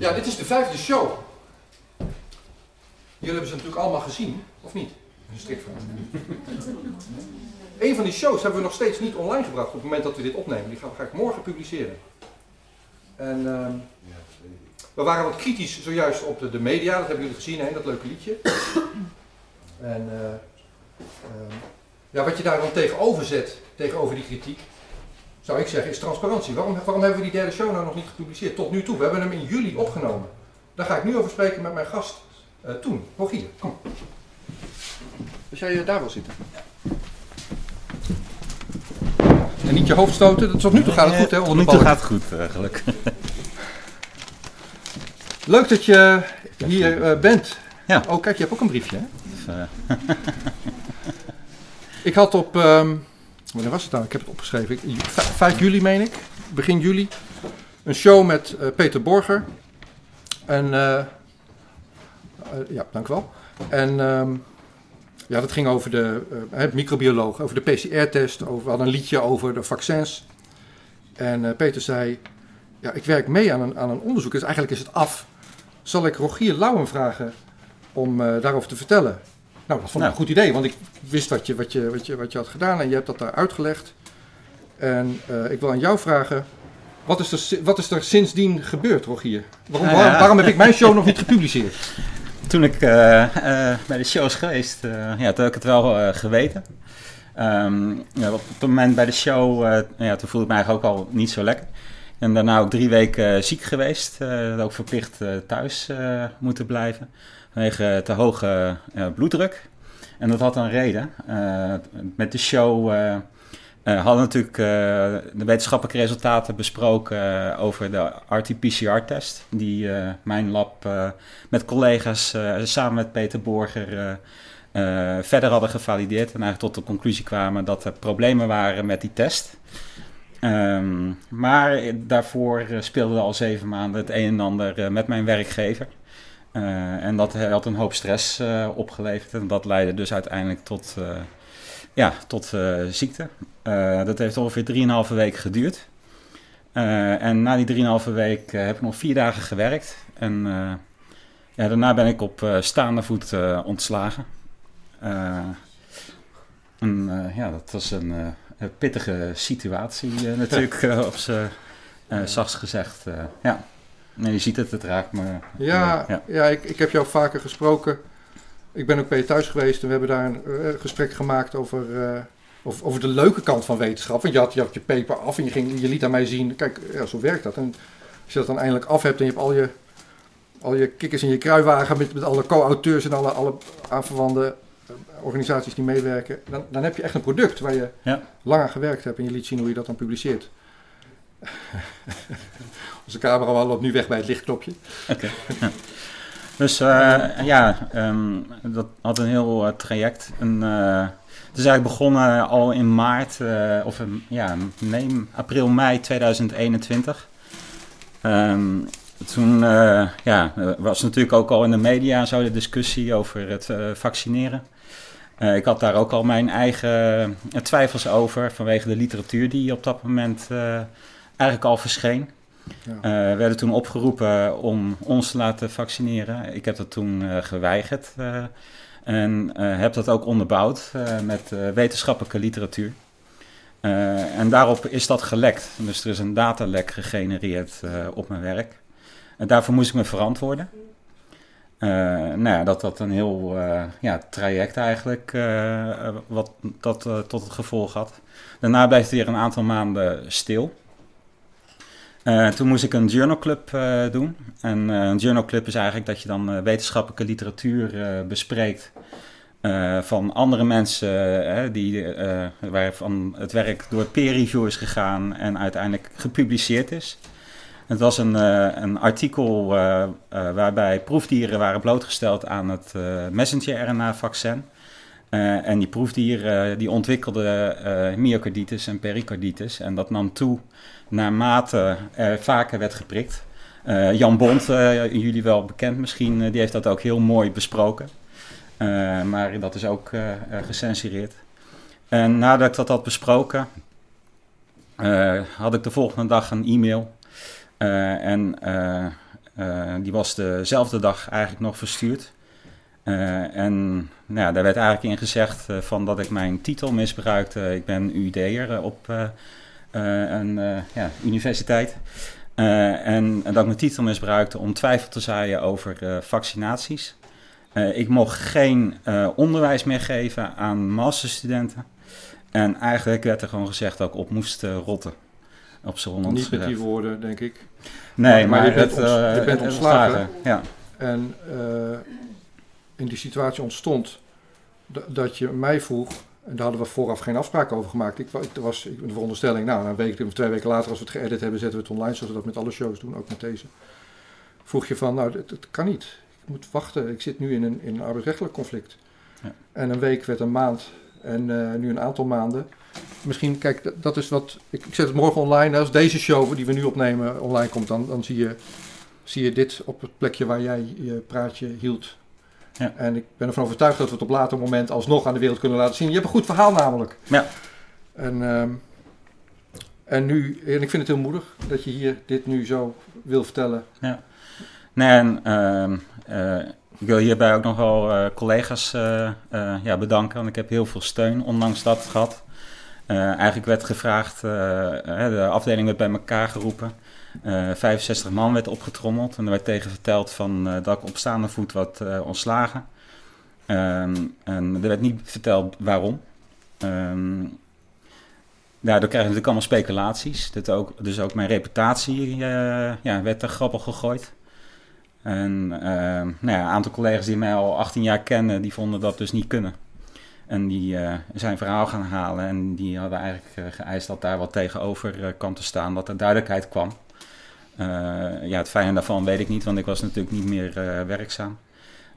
Ja, dit is de vijfde show. Jullie hebben ze natuurlijk allemaal gezien, of niet? Een strikvraag. Een van die shows hebben we nog steeds niet online gebracht op het moment dat we dit opnemen. Die ga ik morgen publiceren. En ehm, we waren wat kritisch zojuist op de, de media, dat hebben jullie gezien, hè, dat leuke liedje. En eh, ehm, ja, wat je daar dan tegenover zet, tegenover die kritiek, zou ik zeggen, is transparantie. Waarom, waarom hebben we die derde show nou nog niet gepubliceerd? Tot nu toe. We hebben hem in juli opgenomen. Daar ga ik nu over spreken met mijn gast uh, toen. Rogier, kom. Als jij uh, daar wil zitten. En niet je hoofd stoten. Tot nu toe gaat het goed, hè? Tot nu toe gaat het goed, gelukkig. Leuk dat je hier bent. Ja. Oh, kijk, je hebt ook een briefje, hè? Dus, ik had op... Um, wanneer was het nou? Ik heb het opgeschreven. 5 juli, meen ik. Begin juli. Een show met Peter Borger. En... ja, dank u wel. En... Um, ja, dat ging over de uh, microbioloog, over de PCR-test. We hadden een liedje over de vaccins. En Peter zei, ja, ik werk mee aan een, aan een onderzoek, dus eigenlijk is het af. Zal ik Rogier Lauwen vragen om daarover te vertellen? Nou, dat vond ik nou. een goed idee, want ik wist wat je, wat, je, wat, je, wat je had gedaan en je hebt dat daar uitgelegd. En ik wil aan jou vragen, wat is er, wat is er sindsdien gebeurd, Rogier? Waarom, ja. waarom, waarom heb ik mijn show nog niet gepubliceerd? toen ik uh, uh, bij de show is geweest, ja, toen heb ik het wel geweten. Um, ja, op het moment bij de show, ja, toen voelde ik me eigenlijk ook al niet zo lekker. En daarna ook drie weken ziek geweest. ook verplicht thuis moeten blijven. Vanwege te hoge bloeddruk. En dat had een reden. met de show hadden natuurlijk de wetenschappelijke resultaten besproken over de RT-PCR-test. Die mijn lab met collega's samen met Peter Borger verder hadden gevalideerd. En eigenlijk tot de conclusie kwamen dat er problemen waren met die test. Um, maar daarvoor speelde al zeven maanden het een en ander met mijn werkgever. en dat had een hoop stress opgeleverd. En dat leidde dus uiteindelijk tot ja, tot ziekte. Dat heeft ongeveer 3,5 week geduurd. En na die 3,5 week heb ik nog vier dagen gewerkt. En ja, daarna ben ik op staande voet ontslagen. en ja, dat was een, een pittige situatie natuurlijk, op z'n zachts gezegd. ja. Nee, je ziet het, het raakt me. Ja, ja. ja ik, ik heb jou vaker gesproken ik ben ook bij je thuis geweest en we hebben daar een uh, gesprek gemaakt over, uh, over, over, de leuke kant van wetenschap. Want je had je, had je paper af en je, ging, je liet aan mij zien, kijk, ja, zo werkt dat. En als je dat dan eindelijk af hebt en je hebt al je, al je kikkers in je kruiwagen met, met alle co-auteurs en alle, alle aanverwante eh, organisaties die meewerken, dan, dan heb je echt een product waar je ja. lang aan gewerkt hebt en je liet zien hoe je dat dan publiceert. Onze camera loopt nu weg bij het lichtknopje. Oké. Okay. Dus uh, ja, um, dat had een heel uh, traject. En, uh, het is eigenlijk begonnen al in maart, of ja, nee, april, mei 2021. Um, toen ja, was natuurlijk ook al in de media zo de discussie over het vaccineren. ik had daar ook al mijn eigen twijfels over vanwege de literatuur die op dat moment eigenlijk al verscheen. Ja. Uh, werden toen opgeroepen om ons te laten vaccineren. Ik heb dat toen uh, geweigerd uh, en heb dat ook onderbouwd met wetenschappelijke literatuur. en daarop is dat gelekt. Dus er is een datalek gegenereerd op mijn werk. En daarvoor moest ik me verantwoorden. nou ja, dat dat een heel ja, traject eigenlijk, wat dat tot het gevolg had. Daarna blijft het weer een aantal maanden stil. Uh, toen moest ik een journalclub uh, doen. En uh, een journalclub is eigenlijk dat je dan wetenschappelijke literatuur bespreekt. van andere mensen die, waarvan het werk door peer review is gegaan en uiteindelijk gepubliceerd is. Het was een, een artikel waarbij proefdieren waren blootgesteld aan het messenger-RNA-vaccin. en die proefdieren die ontwikkelden myocarditis en pericarditis. En dat nam toe naarmate er vaker werd geprikt. Uh, Jan Bond, uh, jullie wel bekend misschien, uh, die heeft dat ook heel mooi besproken. maar dat is ook gecensureerd. En nadat ik dat had besproken, had ik de volgende dag een e-mail. En die was dezelfde dag eigenlijk nog verstuurd. en nou ja, daar werd eigenlijk in gezegd van dat ik mijn titel misbruikte. Ik ben UD'er op een ja, universiteit. En, en, dat ik mijn titel misbruikte om twijfel te zaaien over vaccinaties. ik mocht geen onderwijs meer geven aan masterstudenten. En eigenlijk werd er gewoon gezegd dat ik op moest rotten op z'n Niet met die woorden, denk ik. Nee, maar, je, bent, het, je bent ontslagen. Ja. En uh, in die situatie ontstond dat je mij vroeg, en daar hadden we vooraf geen afspraak over gemaakt. Ik, ik was ik, de veronderstelling, nou, een week of twee weken later, als we het geëdit hebben, zetten we het online, zoals we dat met alle shows doen, ook met deze. Vroeg je van, nou, het, kan niet. Ik moet wachten. Ik zit nu in een, in een arbeidsrechtelijk conflict. Ja. En een week werd een maand en uh, nu een aantal maanden. Misschien, kijk, dat is wat. Ik, ik zet het morgen online. Als deze show die we nu opnemen online komt, dan, dan zie, je, zie je dit op het plekje waar jij je praatje hield. Ja. En ik ben ervan overtuigd dat we het op later moment alsnog aan de wereld kunnen laten zien. Je hebt een goed verhaal namelijk. Ja. En, uh, en nu, en ik vind het heel moedig dat je hier dit nu zo wil vertellen. Ja. Nee, en uh, uh, ik wil hierbij ook nog wel uh, collega's uh, ja, bedanken, want ik heb heel veel steun ondanks dat gehad. Eigenlijk werd gevraagd, de afdeling werd bij elkaar geroepen. 65 man werd opgetrommeld en er werd tegen verteld van, dat ik op staande voet wat ontslagen. Um, en er werd niet verteld waarom. Um, Daardoor krijg je natuurlijk allemaal speculaties. Dat ook, dus ook mijn reputatie ja, werd er grappig gegooid. En uh, nou ja, een aantal collega's die mij al 18 jaar kennen, die vonden dat dus niet kunnen. En die uh, zijn verhaal gaan halen en die hadden eigenlijk uh, geëist dat daar wat tegenover uh, kwam te staan, dat er duidelijkheid kwam. ja, het fijne daarvan weet ik niet, want ik was natuurlijk niet meer werkzaam.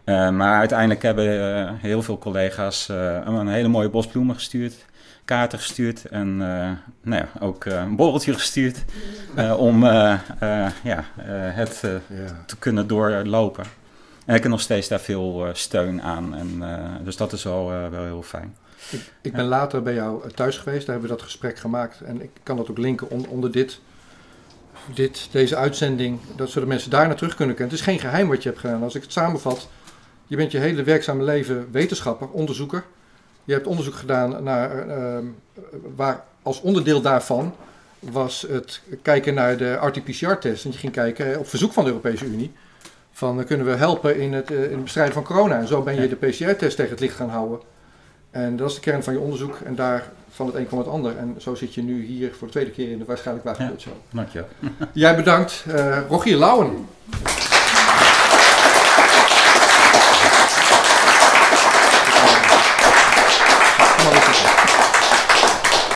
maar uiteindelijk hebben heel veel collega's een hele mooie bos bloemen gestuurd kaarten gestuurd en nou ja, ook een borreltje gestuurd om ja, het ja. te kunnen doorlopen. En ik heb nog steeds daar veel steun aan. En, dus dat is wel, wel heel fijn. Ik, ik ben later bij jou thuis geweest, daar hebben we dat gesprek gemaakt. En ik kan dat ook linken on, onder dit, dit, deze uitzending, dat zodat mensen daar naar terug kunnen kennen. Het is geen geheim wat je hebt gedaan. Als ik het samenvat, je bent je hele werkzame leven wetenschapper, onderzoeker. Je hebt onderzoek gedaan naar, uh, waar als onderdeel daarvan was het kijken naar de RT-PCR-test. En je ging kijken op verzoek van de Europese Unie. Van uh, kunnen we helpen in het, uh, in het bestrijden van corona? En zo ben je de PCR-test tegen het licht gaan houden. En dat is de kern van je onderzoek. En daar van het een kwam het ander. En zo zit je nu hier voor de tweede keer in de waarschijnlijk waar ja, Dank je Jij bedankt. Uh, Rogier Lauwen.